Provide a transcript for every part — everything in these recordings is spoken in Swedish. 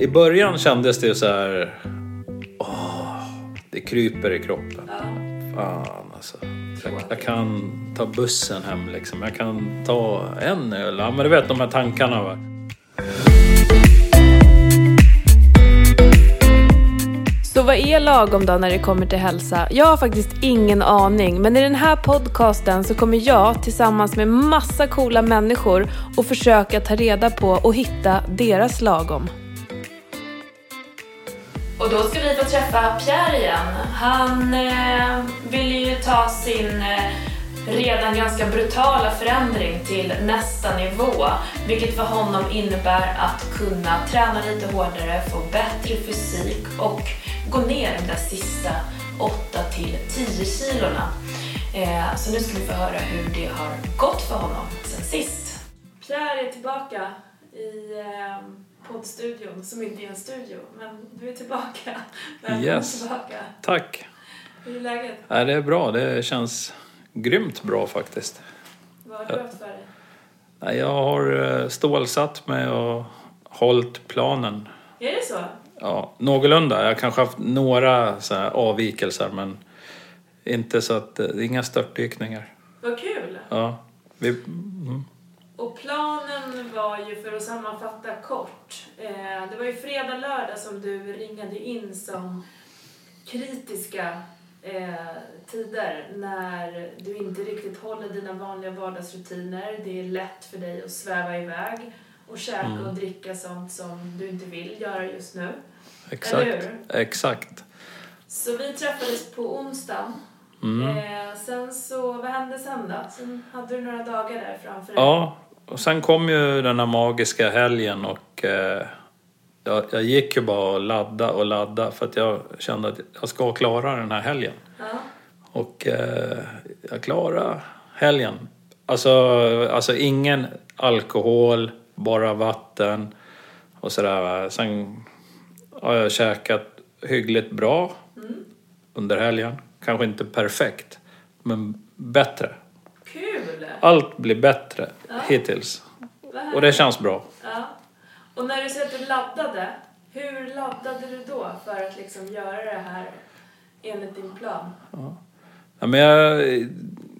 I början kändes det så här... Åh, det kryper i kroppen. Ja. Fan alltså. Jag, jag kan ta bussen hem liksom. Jag kan ta en öl. Ja, men du vet de här tankarna va. Så vad är lagom då när det kommer till hälsa? Jag har faktiskt ingen aning, men i den här podcasten så kommer jag tillsammans med massa coola människor och försöka ta reda på och hitta deras lagom. Och då ska vi få träffa Pierre igen. Han eh, vill ju ta sin eh, redan ganska brutala förändring till nästa nivå, vilket för honom innebär att kunna träna lite hårdare, få bättre fysik och gå ner de där sista 8 till 10 kilorna. Eh, så nu ska vi få höra hur det har gått för honom sen sist. Pierre är tillbaka i eh, poddstudion, som inte är en studio, men du är tillbaka. Välkommen Yes. tillbaka. Tack. Hur är läget? Nej, det är bra. Det känns grymt bra faktiskt. Vad har du haft för dig? Jag har eh, stålsatt mig och hållit planen. Är det så? Ja, någorlunda. Jag har kanske haft några så avvikelser men inte så att... eh, Inga störtdykningar. Vad kul! Ja, vi, mm, Och planen var ju, för att sammanfatta kort, eh, det var ju fredag, lördag som du ringade in som kritiska eh, tider när du inte riktigt håller dina vanliga vardagsrutiner. Det är lätt för dig att sväva iväg och käka och dricka sånt som du inte vill göra just nu. exakt. Eller Exakt. Så vi träffades på onsdagen. Mm. Eh, sen så, vad hände sen då? Sen hade du några dagar där framför dig. Ja, och sen kom ju den här magiska helgen och eh, jag, jag gick ju bara och ladda och ladda för att jag kände att jag ska klara den här helgen. Ja. Och eh, jag klarade helgen. Alltså, alltså ingen alkohol, bara vatten och sådär. Sen har jag käkat hyggligt bra under helgen. Kanske inte perfekt, men bättre. Allt blir bättre hittills. Vad Och det känns bra. Ja. Och när du säger att du laddade, hur laddade du då för att liksom göra det här enligt din plan? Ja, men jag,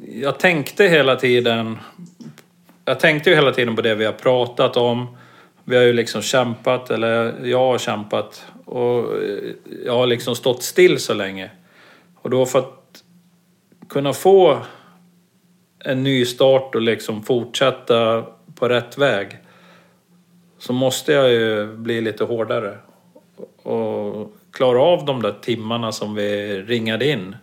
jag tänkte hela tiden... Jag tänkte ju hela tiden på det vi har pratat om. Vi har ju liksom kämpat, eller jag har kämpat. Och jag har liksom stått still så länge. Och då för att kunna få en ny start och liksom fortsätta på rätt väg så måste jag ju bli lite hårdare. Och klara av de där timmarna som vi ringade in.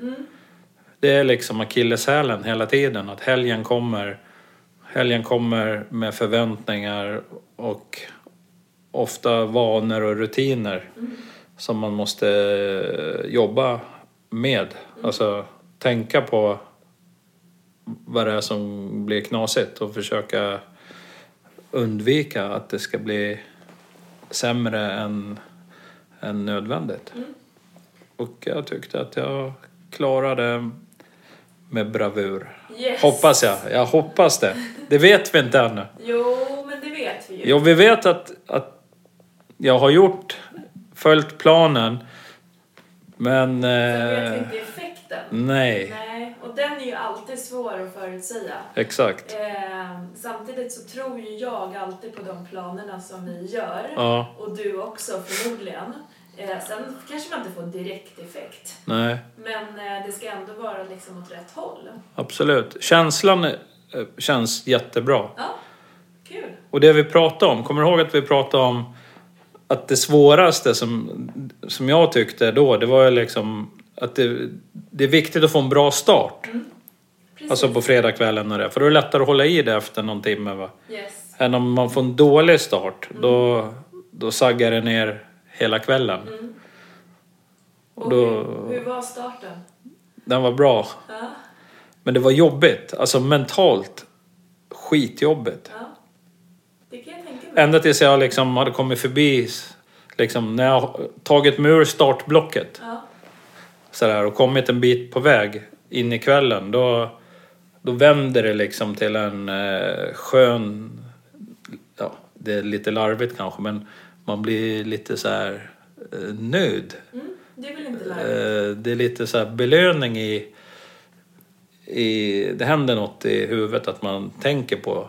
Det är liksom akilleshälen hela tiden. Att helgen kommer, helgen kommer med förväntningar och ofta vanor och rutiner som man måste jobba med. Alltså tänka på vad det är som blir knasigt och försöka undvika att det ska bli sämre än, än nödvändigt. Och jag tyckte att jag klarade med bravur. Yes. Hoppas jag. Jag hoppas det. Det vet vi inte ännu. Jo, men det vet vi ju. Jo, vi vet att, att jag har gjort, följt planen. Men... Sen vet vi Eh, inte effekten. nej, Nej, och den är ju alltid svår att förutsäga. exakt. Eh, samtidigt så tror ju jag alltid på de planerna som vi gör. Ja, Och du också förmodligen. Eh, sen kanske man inte får direkt effekt. nej, Men eh, det ska ändå vara liksom åt rätt håll. absolut. Känslan eh, känns jättebra. Ja, kul. Och det vi pratade om, kommer du ihåg att vi pratade om att det svåraste som, som jag tyckte då, det var ju liksom att det, det är viktigt att få en bra start. Precis. Alltså på fredagskvällen och det. För då är det lättare att hålla i det efter någon timme va. Yes. Än om man får en dålig start, då, då saggar det ner hela kvällen. Och Och då, hur, hur var starten? den var bra. Ja, Men det var jobbigt, alltså mentalt skitjobbigt. ja. Det kan jag tänka mig. Ända tills jag liksom hade kommit förbi, liksom, när jag tagit mig ur startblocket Ja, sådär, och kommit en bit på väg in i kvällen, då, då vänder det liksom till en eh, skön... Ja, det är lite larvigt kanske, men man blir lite så här eh, nöjd. Mm, det är väl inte larvigt? Eh, det är lite så här belöning i, i... Det händer något i huvudet att man tänker på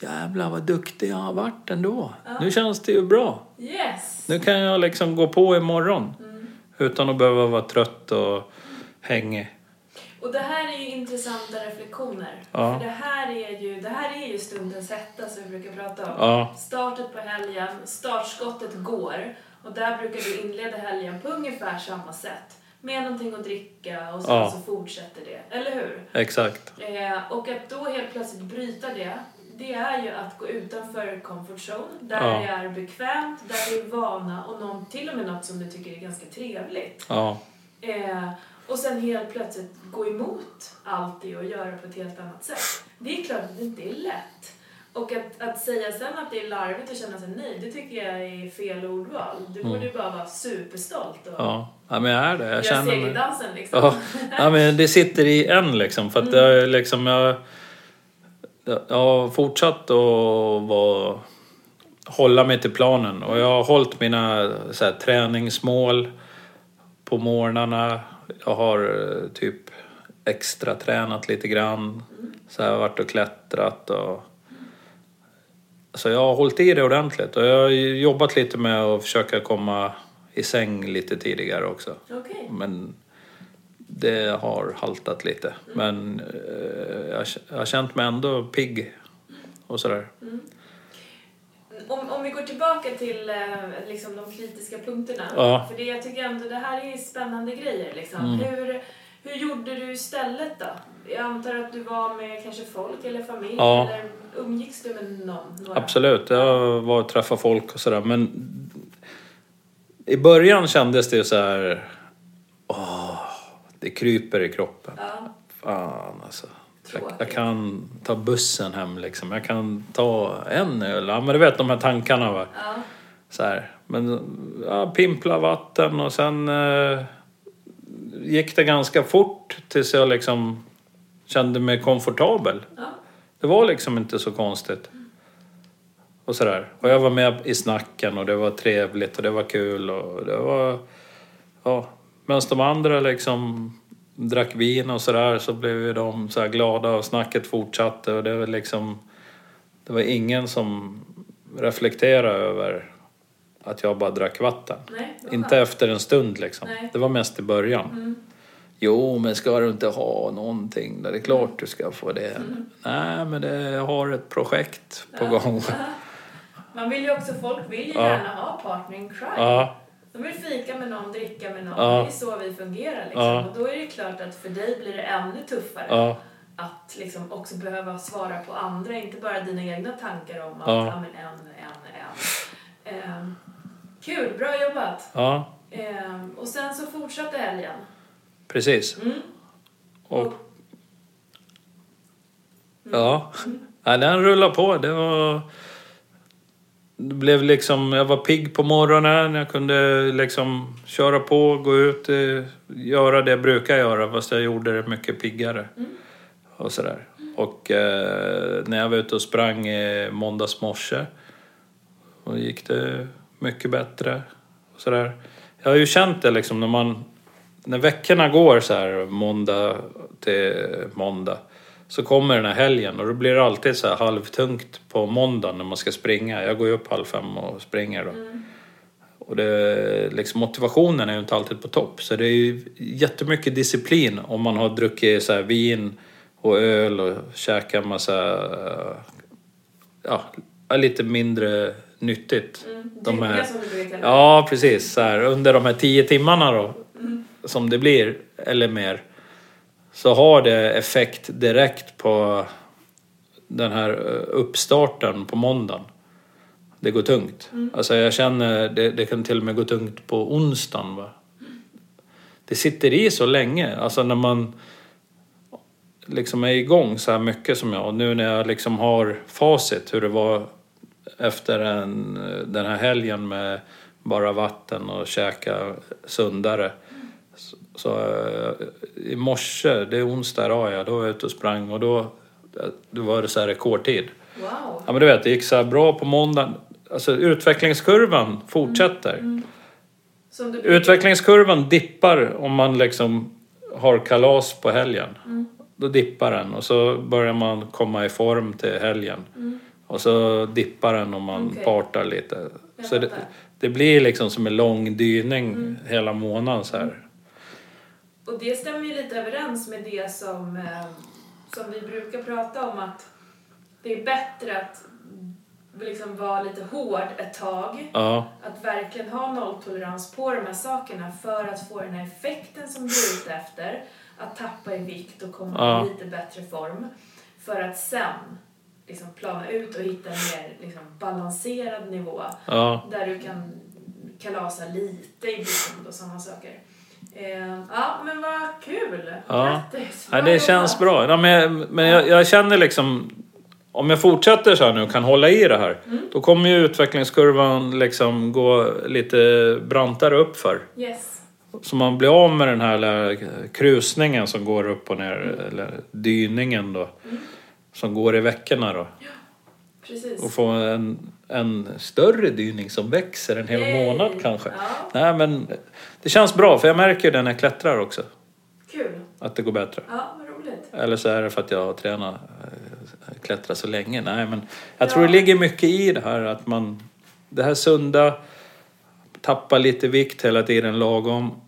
Jävlar vad duktig jag har varit ändå. Nu känns det ju bra. Yes! Nu kan jag liksom gå på imorgon. Utan att behöva vara trött och hängig. Och det här är ju intressanta reflektioner. Ja. För det här är ju, det här är ju stundens hetta som vi brukar prata om. Ja. Startet på helgen, startskottet går. Och där brukar du inleda helgen på ungefär samma sätt. Med någonting att dricka och sen Ja. så fortsätter det. Eller hur? Exakt. Eh, och att då helt plötsligt bryta det, det är ju att gå utanför comfort zone. Där Ja. det är bekvämt, där det är vana och någon, till och med något som du tycker är ganska trevligt. Ja. Eh, och sen helt plötsligt gå emot allt det och göra på ett helt annat sätt. Det är klart att det inte är lätt. Och att, att säga sen att det är larvigt och känna sig nej, det tycker jag är fel ordval. Du borde ju bara vara superstolt och Ja. ja, men jag är det. Jag göra segerdansen liksom. Ja. ja, men det sitter i en liksom. För att det är liksom, jag, jag har fortsatt att vara, hålla mig till planen. Och jag har hållit mina så här, träningsmål på morgnarna. Jag har eh, typ extra tränat lite grann. Så jag har varit och klättrat och... Så jag har hållit i det ordentligt. Och jag har jobbat lite med att försöka komma i säng lite tidigare också. Okej. Men det har haltat lite. Men eh, jag, jag har känt mig ändå pigg och sådär. Om, om vi går tillbaka till eh, liksom de kritiska punkterna. Ja. För det, jag tycker ändå det här är spännande grejer. Liksom. Mm. Hur, hur gjorde du istället då? Jag antar att du var med kanske folk eller familj? Ja. Eller umgicks du med någon? Några? Absolut, jag var och träffade folk och sådär. Men i början kändes det ju så här... Det kryper i kroppen. Ja. Fan alltså. Jag, jag kan ta bussen hem liksom. Jag kan ta en öl. Ja, men du vet de här tankarna va. Ja. Så här. Men ja, pimpla vatten och sen eh, gick det ganska fort tills jag liksom kände mig komfortabel. Ja. Det var liksom inte så konstigt. Och sådär. Och jag var med i snacken och det var trevligt och det var kul och det var... Ja. Medan de andra liksom drack vin och sådär så blev ju de så glada och snacket fortsatte och det var liksom... Det var ingen som reflekterade över att jag bara drack vatten. Nej, Inte skönt. efter en stund liksom. Nej. Det var mest i början. Jo, men ska du inte ha någonting? Det är klart du ska få det. Nej, men det, jag har ett projekt på gång. Man vill ju också, folk vill ju Ja. gärna ha partner in crime. Ja, De vill fika med någon, dricka med någon. Ja. Det är så vi fungerar liksom. Ja. Och då är det klart att för dig blir det ännu tuffare. ja, att liksom också behöva svara på andra, inte bara dina egna tankar om att Ja. men en, en, en. Ehm, kul, bra jobbat! ja, Ehm, och sen så fortsatte helgen. precis. Mm. Och, ja, ja den rullade på. Det var... Det blev liksom, jag var pigg på morgonen, jag kunde liksom köra på, gå ut, eh, göra det jag brukar göra fast jag gjorde det mycket piggare. Och sådär. Och eh, när jag var ute och sprang i måndags morse då gick det mycket bättre. Och sådär. Jag har ju känt det liksom när man, när veckorna går så här måndag till måndag så kommer den här helgen och då blir det alltid så här halvtungt på måndagen när man ska springa. Jag går ju upp halv fem och springer då. Och det, liksom, motivationen är ju inte alltid på topp. Så det är ju jättemycket disciplin om man har druckit så vin och öl och käkat massa... Ja, lite mindre nyttigt. Mm. De här-. Ja, precis. Så här, under de här tio timmarna då, som det blir, eller mer, så har det effekt direkt på den här eh, uppstarten på måndagen. Det går tungt. Alltså jag känner, det, det kan till och med gå tungt på onsdagen. Va? Det sitter i så länge. Alltså när man liksom är igång så här mycket som jag och nu när jag liksom har facit hur det var efter en, den här helgen med bara vatten och käka sundare. Så, eh, i morse, det är onsdag idag ja, då var jag ute och sprang och då, då var det så här rekordtid. Wow! Ja men du vet, det gick så här bra på måndagen. Alltså utvecklingskurvan fortsätter. Du brukar- Utvecklingskurvan dippar om man liksom har kalas på helgen. Då dippar den och så börjar man komma i form till helgen. Och så dippar den om man Okej. partar lite. Jag Så det, det blir liksom som en lång dyning hela månaden så här. Och det stämmer ju lite överens med det som, eh, som vi brukar prata om att det är bättre att liksom vara lite hård ett tag. Ja, Att verkligen ha nolltolerans på de här sakerna för att få den här effekten som du är ute efter. Att tappa i vikt och komma Ja. i lite bättre form. För att sen liksom plana ut och hitta en mer liksom, balanserad nivå. ja. Där du kan kalasa lite ibland och sådana saker. Eh, ja, men vad kul! Ja. Grattis! Ja, det känns bra. Ja, men men jag, jag känner liksom... Om jag fortsätter så här nu och kan hålla i det här. Då kommer ju utvecklingskurvan liksom gå lite brantare uppför. Yes. Så man blir av med den här krusningen som går upp och ner. Eller dyningen då. Som går i veckorna då. Precis. Och få en, en större dyning som växer en hel Yay. månad kanske. Ja, Nej men det känns bra för jag märker det när jag klättrar också. kul. Att det går bättre. Ja, vad roligt. Eller så är det för att jag har tränat eh, klättra så länge. Nej, men jag Ja. tror det ligger mycket i det här att man... Det här sunda, tappa lite vikt hela tiden lagom,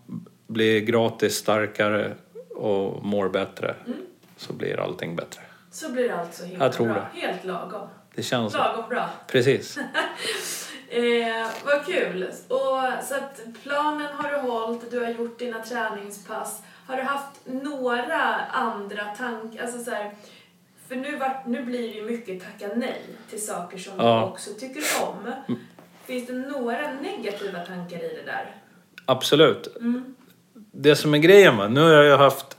blir gratis starkare och mår bättre. Mm. Så blir allting bättre. Så blir det alltså helt Jag tror bra. det. Helt lagom. Det känns så. Lagom bra. Precis. Eh, vad kul! Och, så att planen har du hållit, du har gjort dina träningspass. Har du haft några andra tankar? Alltså så här, för nu, vart, nu blir det ju mycket tacka nej till saker som Ja. du också tycker om. Finns det några negativa tankar i det där? Absolut. Mm. Det som är grejen va, nu har jag haft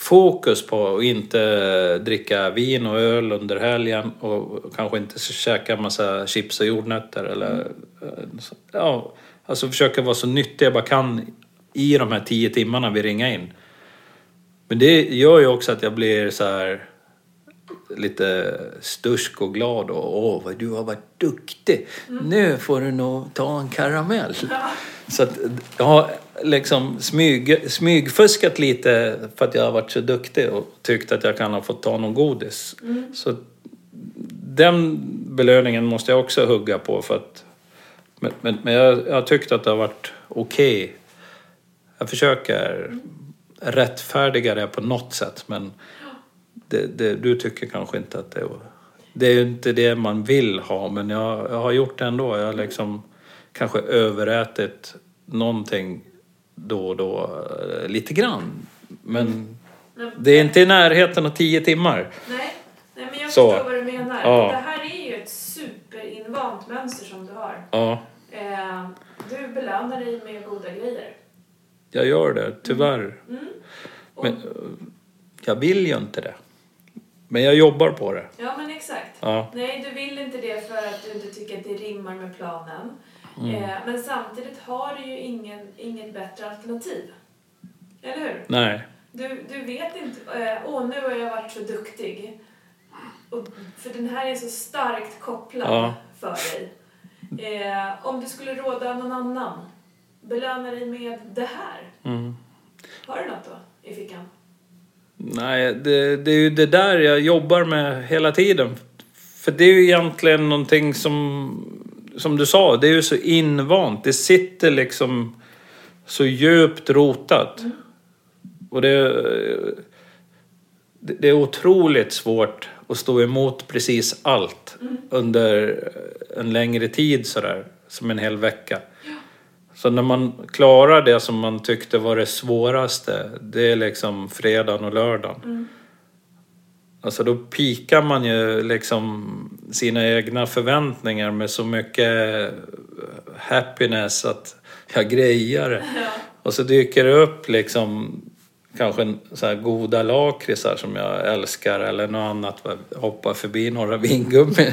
fokus på att inte dricka vin och öl under helgen och kanske inte käka massa chips och jordnötter eller ja, alltså försöka vara så nyttig jag bara kan i de här tio timmarna vi ringer in. Men det gör ju också att jag blir så här lite stursk och glad och åh vad du har varit duktig. Nu får du nog ta en karamell. Så att har liksom smyg, smygfuskat lite för att jag har varit så duktig och tyckt att jag kan ha fått ta någon godis. Så den belöningen måste jag också hugga på för att men, men, men jag, jag har tyckt att det har varit okej. Jag försöker rättfärdiga det på något sätt men det, det, du tycker kanske inte att det är... Det är ju inte det man vill ha men jag, jag har gjort det ändå. Jag har liksom kanske överätit någonting då och då, eh, lite grann. Men Men- det är inte i närheten av tio timmar. Nej, nej men jag Så. förstår vad du menar. Ja. Det här är ju ett superinvant mönster som du har. Ja, Eh, du belönar dig med goda grejer. jag gör det, tyvärr. Mm. Och, Men, eh, jag vill ju inte det. Men jag jobbar på det. ja, men exakt. Ja, Nej, du vill inte det för att du inte tycker att det rimmar med planen. Mm. Eh, men samtidigt har du ju ingen, inget bättre alternativ. Eller hur? nej. Du, du vet inte, eh, åh nu har jag varit så duktig. Och, för den här är så starkt kopplad Ja. för dig. Eh, om du skulle råda någon annan, belöna dig med det här. Mm. Har du något då i fickan? Nej, det, det är ju det där jag jobbar med hela tiden. För det är ju egentligen någonting som, som du sa, det är ju så invant. Det sitter liksom så djupt rotat. Och det, det är otroligt svårt att stå emot precis allt under en längre tid sådär, som en hel vecka. Så när man klarar det som man tyckte var det svåraste, det är liksom fredagen och lördagen. Alltså då pikar man ju liksom sina egna förväntningar med så mycket happiness att jag grejar det. Och så dyker det upp liksom kanske så här goda lakritsar som jag älskar eller något annat. Hoppa förbi några vingummin.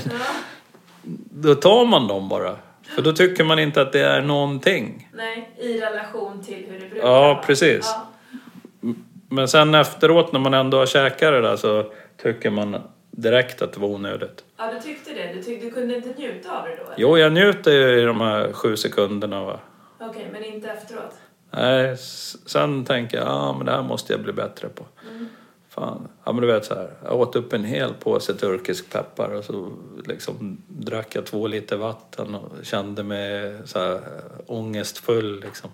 Då tar man dem bara. För då tycker man inte att det är någonting. Nej, i relation till hur det brukar Ja, precis. Ja. Men sen efteråt när man ändå har käkat det där så tycker man direkt att det var onödigt. Ja, du tyckte det. Du, tyckte, du kunde inte njuta av det då? eller? Jo, jag njuter ju i de här sju sekunderna. Va? Okej, men inte efteråt? Nej, sen tänker jag, ja men det här måste jag bli bättre på. Fan. Ja men du vet så här, jag åt upp en hel påse turkisk peppar och så liksom drack jag två liter vatten och kände mig så här ångestfull liksom.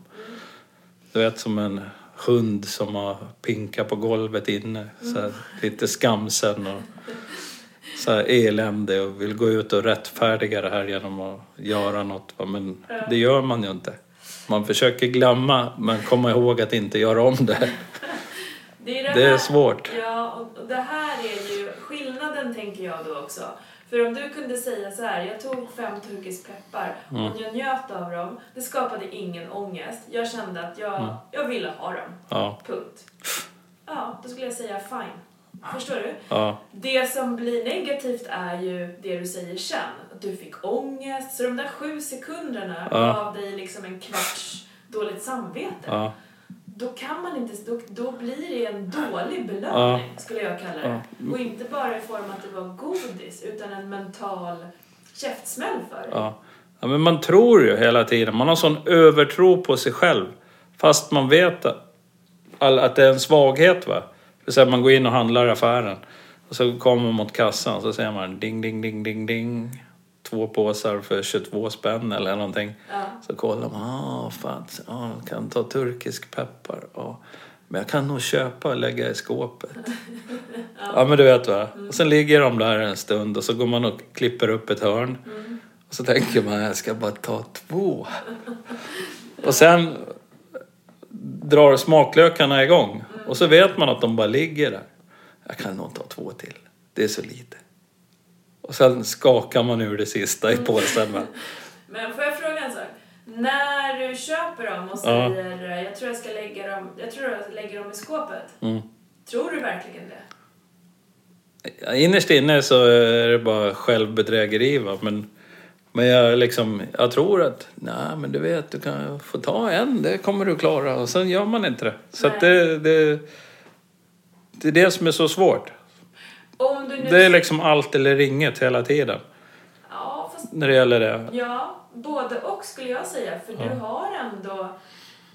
Du vet som en hund som har pinkat på golvet inne, så här, lite skamsen och så här elände och vill gå ut och rättfärdiga det här genom att göra något. Men det gör man ju inte. Man försöker glömma men komma ihåg att inte göra om det. Det är, Det är här- svårt. Ja, och det här är ju skillnaden tänker jag då också. För om du kunde säga så här, jag tog fem turkisk peppar Mm. och jag njöt av dem. Det skapade ingen ångest. Jag kände att jag, Mm. jag ville ha dem. Ja, Punkt. Ja, då skulle jag säga fine. Förstår du? ja, Det som blir negativt är ju det du säger sen. Att du fick ångest. Så de där sju sekunderna Ja. gav dig liksom en kvarts dåligt samvete. ja, Då kan man inte, då, då blir det en dålig belöning skulle jag kalla det. Och inte bara i form att det var godis utan en mental käftsmäll för ja. ja. Men man tror ju hela tiden, man har sån övertro på sig själv. Fast man vet att, det är en svaghet va. Säga man går in och handlar i affären. Och så kommer man mot kassan så säger man ding, ding, ding, ding, ding. Två påsar för 22 spänn eller någonting. Ja. Så kollar man, ah fan, ah, kan ta turkisk peppar. Ah. Men jag kan nog köpa och lägga i skåpet. ja. men du vet va. Och sen ligger de där en stund och så går man och klipper upp ett hörn. Och så tänker man, jag ska bara ta två. och sen drar smaklökarna igång. Och så vet man att de bara ligger där. Jag kan nog ta två till. Det är så lite. Och sen skakar man ur det sista i påsen. va. Men får jag fråga en sak? När du köper dem och säger jag tror jag ska lägga dem, jag tror jag lägger dem i skåpet. Mm. Tror du verkligen det? Ja, Innerst inne så är det bara självbedrägeri va? Men, men jag liksom, jag tror att, nej men du vet, du kan få ta en, det kommer du klara. Och sen gör man inte det. Så det, det, det är det som är så svårt. Om du nu... Det är liksom allt eller inget hela tiden. Ja, fast När det gäller det. Ja, både och skulle jag säga. För du har ändå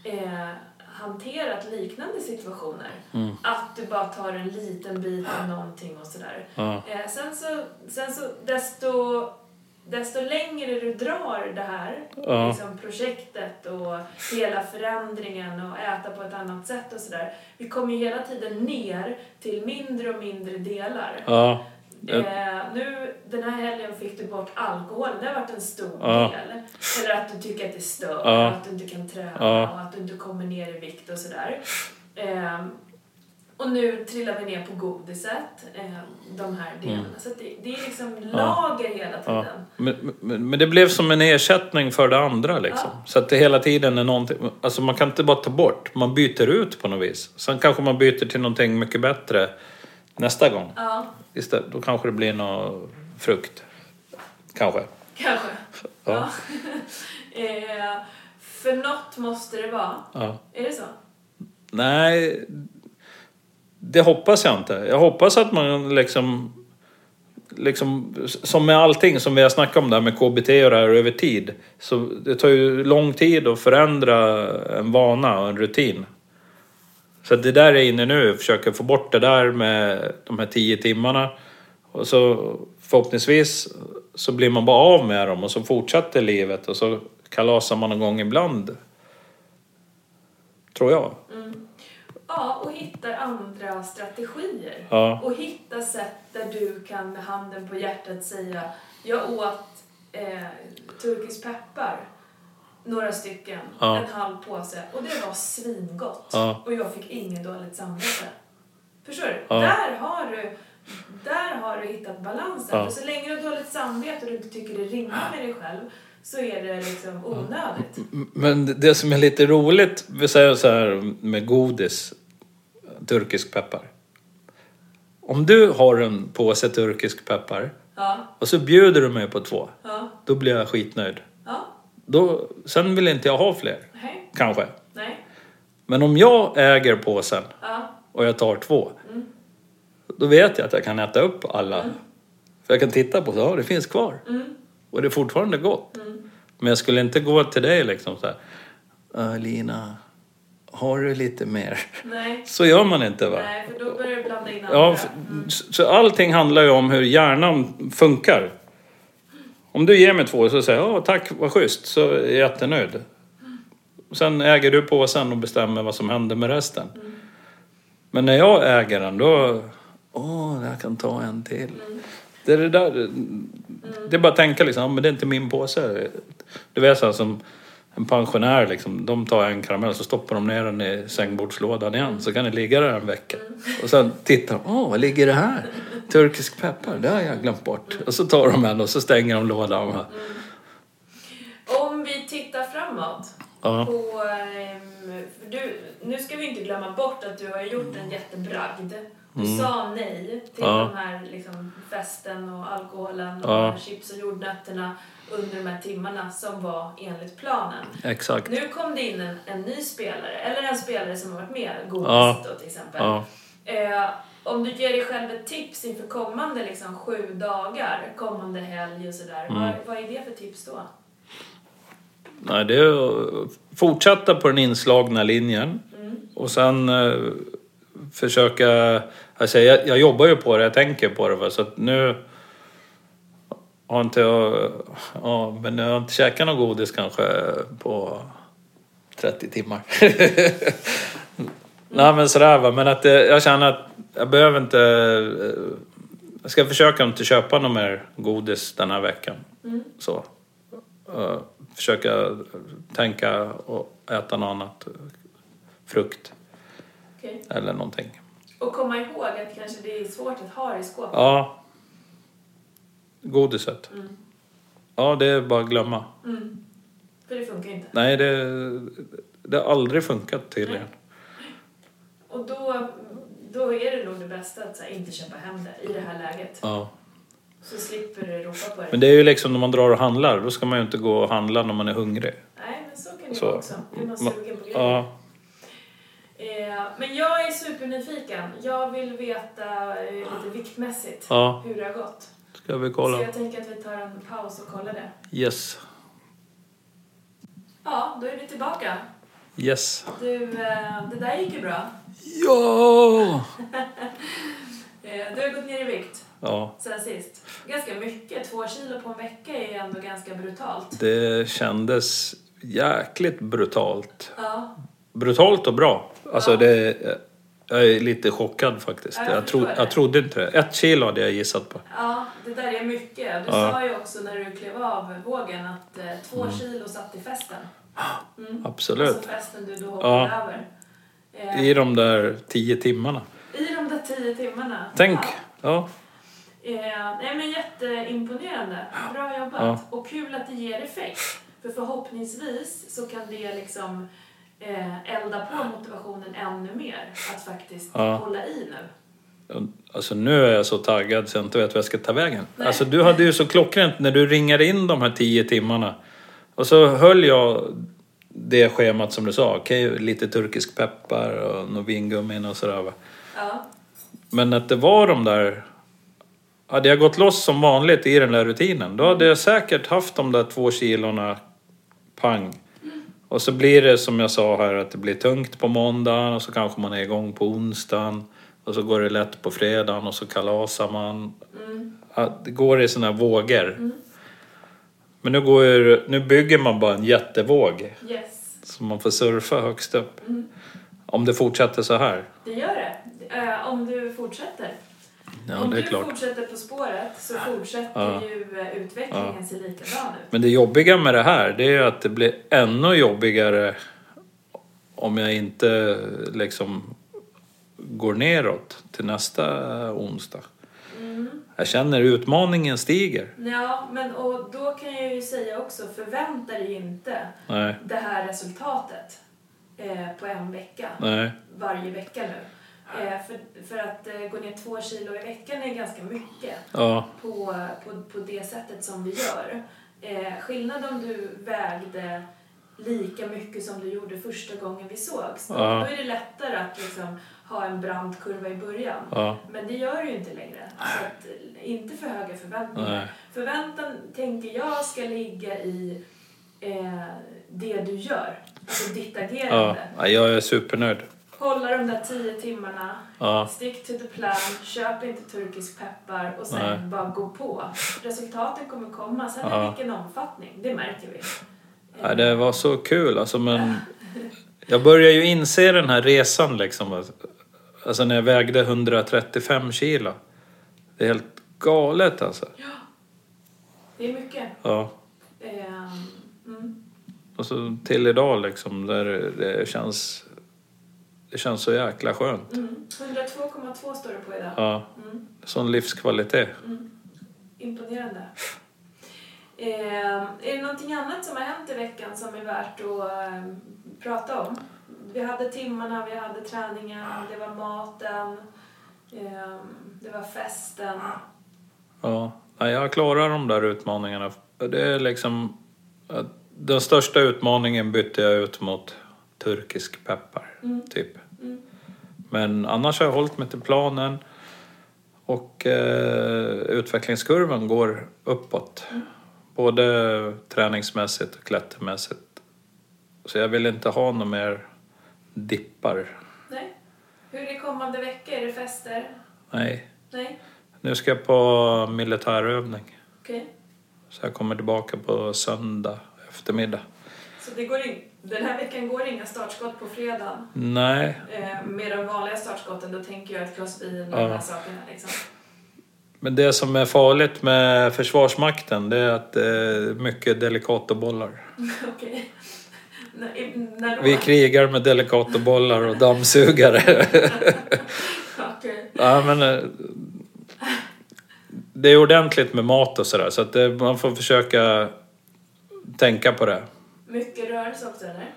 eh, hanterat liknande situationer. Mm. Att du bara tar en liten bit av någonting och sådär. Ja. Eh, sen så, sen så desto, desto längre du drar det här Ja. liksom projektet och hela förändringen och äta på ett annat sätt och sådär. Vi kommer ju hela tiden ner till mindre och mindre delar. Ja. Eh, nu den här helgen fick du bort alkohol. Det har varit en stor Ja. del. Eller att du tycker att det stör, att du inte kan träna och att du inte kommer ner i vikt och sådär. Eh, och nu trillar vi ner på godiset, eh, de här delarna. Så att det, det är liksom lager hela Mm. Ja. tiden. Men, men, men det blev som en ersättning för det andra liksom. Ja. Så att det hela tiden är någonting, alltså man kan inte bara ta bort, man byter ut på något vis. Sen kanske man byter till någonting mycket bättre nästa gång. Ja, Istället, då kanske det blir någon frukt. Kanske. kanske. Ja. eh, för något måste det vara. Ja. Är det så? Nej, det hoppas jag inte. Jag hoppas att man liksom, liksom som med allting som vi har snackat om där med KBT och det här över tid. Så det tar ju lång tid att förändra en vana och en rutin. Så det där är inne nu, försöker få bort det där med de här tio timmarna. Och så förhoppningsvis så blir man bara av med dem och så fortsätter livet och så kalasar man någon gång ibland. Tror jag. Mm. Ja, och hittar andra strategier. Ja. Och hitta sätt där du kan med handen på hjärtat säga jag åt eh, turkisk peppar, några stycken, Ja. en halv påse och det var svingott. Ja. Och jag fick inget dåligt samvete. Förstår du? Ja. Där har du där har du hittat balansen. Ja. För så länge du har dåligt samvete och du inte tycker det rimmar med dig själv så är det liksom onödigt. Men det som är lite roligt, vi säger så här med godis, turkisk peppar. Om du har en påse turkisk peppar Ja, och så bjuder du mig på två, ja, då blir jag skitnöjd. ja. Då, sen vill inte jag ha fler, Nej, kanske. nej, Men om jag äger påsen ja, och jag tar två, då vet jag att jag kan äta upp alla. För jag kan titta på det, ja det finns kvar. Mm. Och det är fortfarande gott. Men jag skulle inte gå till dig liksom så här. "Äh, Lina, har du lite mer? Nej. Så gör man inte va? Nej, för då börjar du blanda in andra. Ja, f- så allting handlar ju om hur hjärnan funkar. Om du ger mig två så säger jag ja tack, vad schysst, så är jag jättenöjd. Sen äger du påsen och bestämmer vad som händer med resten. Men när jag äger den då, åh, jag kan ta en till. Det är det där, det är bara att tänka liksom, men det är inte min påse. Du vet så här, som en pensionär liksom, de tar en karamell så stoppar de ner den i sängbordslådan igen så kan det ligga där en vecka. Och sen tittar de, åh vad ligger det här? Turkisk peppar, det har jag glömt bort. Och så tar de en och så stänger de lådan. Om vi tittar framåt. Ja. På, ehm, du, nu ska vi inte glömma bort att du har gjort en jättebragd. Du sa nej till Mm. Ja. de här liksom, festen och alkoholen och Ja. chips och jordnötterna under de här timmarna som var enligt planen. Exakt. Nu kom det in en, en ny spelare, eller en spelare som har varit med, Godis Ja. då till exempel. Ja. Eh, om du ger dig själv ett tips inför kommande liksom, sju dagar, kommande helg och sådär, Mm. vad, vad är det för tips då? Nej, det är att fortsätta på den inslagna linjen. Och sen eh, försöka... Alltså jag, jag jobbar ju på det, jag tänker på det. Va? Så att nu har inte jag... Ja, men jag har inte käkat något godis kanske på 30 timmar. Nej men sådär va, men att eh, jag känner att jag behöver inte... eh, Jag ska försöka inte köpa något mer godis den här veckan. Så. Eh, försöka tänka och äta något annat. Frukt Okej. eller någonting. Och komma ihåg att kanske det är svårt att ha det i skåpet. Ja. Godiset. Ja, det är bara att glömma. Mm. För det funkar inte. Nej, det, det har aldrig funkat tydligen. Och då, då är det nog det bästa att här, inte köpa hem det i det här läget. Ja. Så slipper du ropa på det. Men det är ju liksom när man drar och handlar, då ska man ju inte gå och handla när man är hungrig. Nej, men så kan det vara också. Är man Ma- sugen på grejer. Ja, Eh, men jag är supernyfiken. Jag vill veta eh, lite viktmässigt ja, hur det har gått. Ska vi Så kolla. jag tänker att vi tar en paus och kollar det. Yes. Ja, då är vi tillbaka. Yes. Du, eh, det där gick ju bra. Ja! Eh, du har gått ner i vikt Ja, sen sist. Ganska mycket. Två kilo på en vecka är ju ändå ganska brutalt. det kändes jäkligt brutalt. Ja, Brutalt och bra. Alltså Ja. det... Jag är lite chockad faktiskt. Ja, jag Jag, tro, det. jag trodde inte det. Ett kilo hade jag gissat på. ja, det där är mycket. Du Ja. sa ju också när du klev av vågen att eh, två kilo satt i festen. Mm. Absolut. Alltså festen du då hoppade Ja. över. Eh, I de där tio timmarna. I de där tio timmarna. Tänk. Ja. Eh, nej men jätteimponerande. Bra jobbat. Och kul att det ger effekt. För förhoppningsvis så kan det liksom eh, elda på motivationen ännu mer. Att faktiskt Ja. hålla i nu. Alltså nu är jag så taggad så jag inte vet vad jag ska ta vägen. Nej. Alltså du hade ju så klockrent när du ringade in de här tio timmarna. Och så höll jag det schemat som du sa. Okej, lite turkisk peppar och några vingummin och sådär va. Ja. Men att det var de där... Hade jag gått loss som vanligt i den där rutinen då hade jag säkert haft de där två kilorna pang. Och så blir det som jag sa här att det blir tungt på måndagen och så kanske man är igång på onsdagen. Och så går det lätt på fredagen och så kalasar man. Ja, det går i här vågor. Men nu, går ju, nu bygger man bara en jättevåg. Yes. Så man får surfa högst upp. Om det fortsätter så här. Det gör det. Eh, om du fortsätter. Ja, om du klart. fortsätter på spåret så fortsätter Ja. ju eh, utvecklingen se likadan ut. Men det jobbiga med det här, det är ju att det blir ännu jobbigare om jag inte liksom går neråt till nästa onsdag. Jag känner utmaningen stiger. Ja, men och då kan jag ju säga också, förvänta dig inte Nej, det här resultatet eh, på en vecka, nej, varje vecka nu. Eh, för, för att eh, gå ner två kilo i veckan är ganska mycket ja, på, på, på det sättet som vi gör. Eh, skillnad om du vägde lika mycket som du gjorde första gången vi sågs. Ja. då är det lättare att liksom ha en brant kurva i början. Ja, Men det gör du ju inte längre. Så att, inte för höga förväntningar. nej. Förväntan tänker jag ska ligga i eh, det du gör. Alltså ditt agerande. Ja, jag är supernöjd. Hålla de där tio timmarna. Ja, Stick to the plan. Köp inte turkisk peppar och sen Nej. bara gå på. Resultaten kommer komma. Sen Ja. i vilken omfattning, det märker vi. Ja, det var så kul alltså, men jag börjar ju inse den här resan liksom. Alltså när jag vägde 135 kilo. Det är helt galet alltså. Det är mycket. Ja. Ehm, mm. Och så till idag liksom, där det känns... Det känns så jäkla skönt. Mm. 102,2 står det på idag. Ja, Mm. sån livskvalitet. Imponerande. Ehm, är det någonting annat som har hänt i veckan som är värt att ehm, prata om? Vi hade timmarna, vi hade träningen, det var maten, ehm, det var festen. Ja, jag klarar de där utmaningarna. Det är liksom... att Den största utmaningen bytte jag ut mot turkisk peppar, Mm. typ. Mm. Men annars har jag hållit mig till planen och eh, utvecklingskurvan går uppåt. Både träningsmässigt och klättermässigt. Så jag vill inte ha några mer dippar. Nej. Hur är kommande vecka? Är det fester? Nej. Nej? Nu ska jag på militärövning. Okej. Så jag kommer tillbaka på söndag eftermiddag. Så det går in, den här veckan går inga startskott på fredag. Nej, Eh, med de vanliga startskotten, då tänker jag ett glas vin och Ja. de här sakerna. Liksom. men det som är farligt med Försvarsmakten det är att det är mycket delikatobollar. Okej. Då? Vi krigar med delikatobollar och dammsugare. Okej. ja, men, eh, det är ordentligt med mat och sådär så att det, man får försöka tänka på det. Mycket rörelse också eller?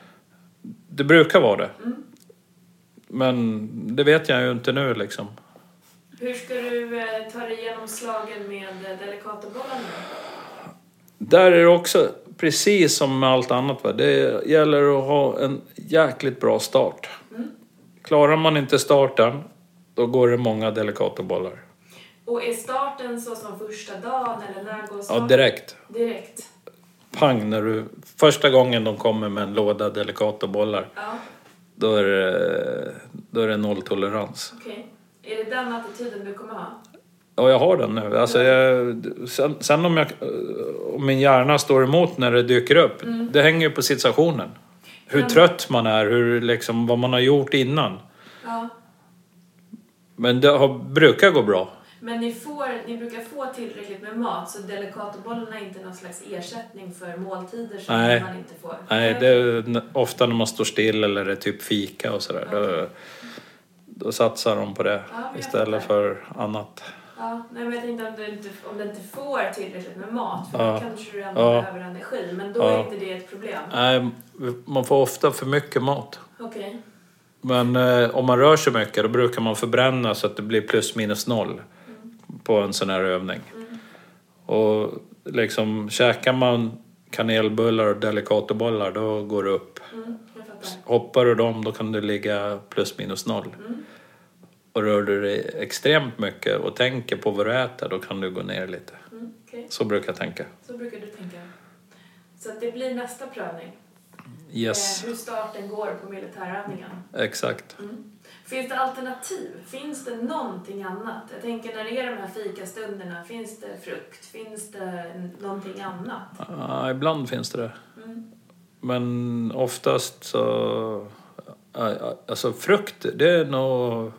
Det brukar vara det. Mm. Men det vet jag ju inte nu liksom. Hur ska du eh, ta dig igenom slagen med eh, delikatobollarna? Där är det också precis som med allt annat. Va? Det gäller att ha en jäkligt bra start. Mm. Klarar man inte starten, då går det många delikatobollar. Och är starten så som första dagen eller när går Ja, starten? direkt. Direkt. Pang, när du, första gången de kommer med en låda delikatobollar, Ja, då är det, då är det nolltolerans. okej. Är det den attityden du kommer ha? Ja, jag har den nu. Alltså jag, sen, sen om, jag, om min hjärna står emot när det dyker upp, det hänger ju på situationen. Hur Mm. trött man är, hur, liksom, vad man har gjort innan. Ja. Men det har, brukar gå bra. Men ni, får, ni brukar få tillräckligt med mat så delikatobollarna är inte någon slags ersättning för måltider som Nej. man inte får? Nej, det är ofta när man står still eller det är typ fika och sådär. Då, då satsar de på det Ja, istället för annat. Ja, nej, men jag tänkte om du, inte, om du inte får tillräckligt med mat för Ja. då kanske du ändå Ja. behöver energi. Men då Ja. är inte det ett problem. Nej, man får ofta för mycket mat. Okej. Men eh, om man rör sig mycket då brukar man förbränna så att det blir plus minus noll på en sån här övning. Och liksom käkar man kanelbullar och delikatobollar då går det upp. Mm. Hoppar du dem då kan du ligga plus minus noll. Mm. Och rör du dig extremt mycket och tänker på vad du äter då kan du gå ner lite. Mm, okej. Så brukar jag tänka. Så brukar du tänka. Så att det blir nästa prövning. Yes, Eh, hur starten går på militärövningen. exakt. Mm. Finns det alternativ? Finns det någonting annat? Jag tänker när det är de här fikastunderna, finns det frukt? Finns det någonting annat? Ja, ibland finns det det. Mm. Men oftast så... Alltså frukt, det är nog...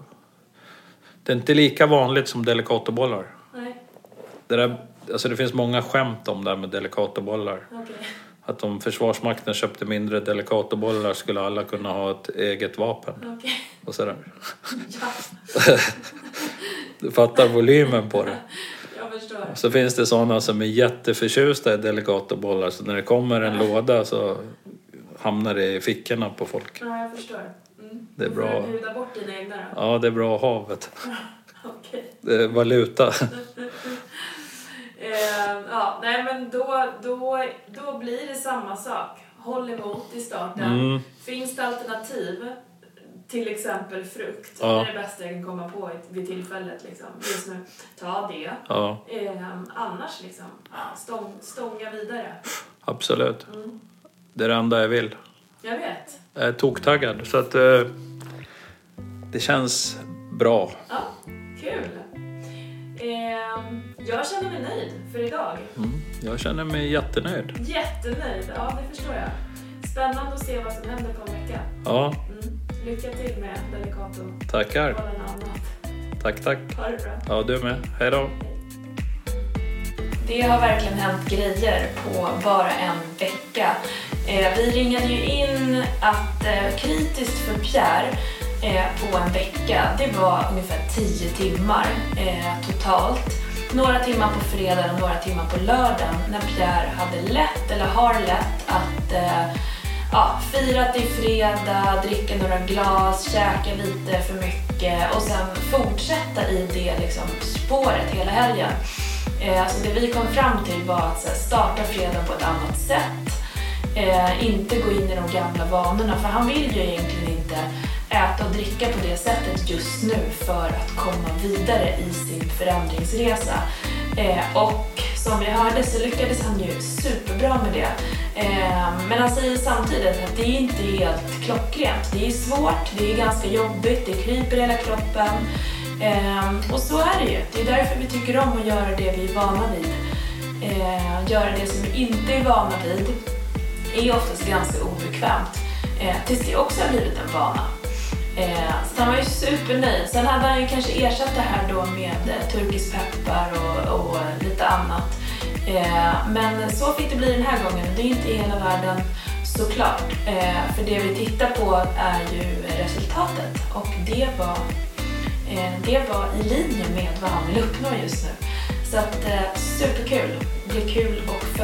Det är inte lika vanligt som delikatobollar. Nej, Det, där, alltså det finns många skämt om det här med delikatobollar. okej. Att om Försvarsmakten köpte mindre delikatobollar skulle alla kunna ha ett eget vapen. Okej. Och sådär. Ja, Du fattar volymen på det. jag förstår. Så finns det sådana som är jätteförtjusta i delikatobollar så när det kommer en låda så hamnar det i fickorna på folk. Ja, jag förstår. Mm. Det är bra. får du bjuda bort dina egna då. Ja, det är bra att ha vet du. Okej. Det är valuta. Eh, ja, nej men då, då, då blir det samma sak. håll emot i starten. Mm. Finns det alternativ, till exempel frukt, Ja. det är det bästa jag kan komma på vid tillfället liksom, just nu. Ta det. Ja, Ehm, annars liksom, stång, stånga vidare. absolut. Mm. Det är det enda jag vill. Jag vet. Jag är toktaggad så att eh, det känns bra. Ja, kul. Ehm, jag känner mig nöjd för idag. Mm. Jag känner mig jättenöjd. Jättenöjd, ja det förstår jag. Spännande att se vad som händer på en vecka. Ja, Mm. Lycka till med Delicato tackar. Tack, tack. Ha det bra. Ja, du med. Hej då. Det har verkligen hänt grejer på bara en vecka. Eh, vi ringade ju in att eh, kritiskt för Pierre eh, på en vecka, det var ungefär 10 timmar eh, totalt. Några timmar på fredag och några timmar på lördagen när Pierre hade lätt, eller har lätt, att eh, ja, fira till fredag, dricka några glas, käka lite för mycket och sen fortsätta i det liksom, spåret hela helgen. Eh, alltså det vi kom fram till var att så här, starta fredagen på ett annat sätt. Eh, inte gå in i de gamla vanorna, för han vill ju egentligen inte äta och dricka på det sättet just nu för att komma vidare i sin förändringsresa. Eh, och som vi hörde så lyckades han ju superbra med det. Eh, men han säger samtidigt att det är inte helt klockrent. Det är svårt, det är ganska jobbigt, det kryper i hela kroppen. Eh, och så är det ju. Det är därför vi tycker om att göra det vi är vana vid. Ehm, göra det som vi inte är vana vid är oftast ganska obekvämt. Eh, tills det också har blivit en vana. Eh, så han var ju supernöjd. Sen hade han ju kanske ersatt det här då med eh, turkisk peppar och, och lite annat. Eh, men så fick det bli den här gången. Det är inte hela världen såklart. Eh, för det vi tittar på är ju resultatet och det var Eh, det var i linje med vad han vill uppnå just nu. Så att, eh, superkul. Det blir kul att följa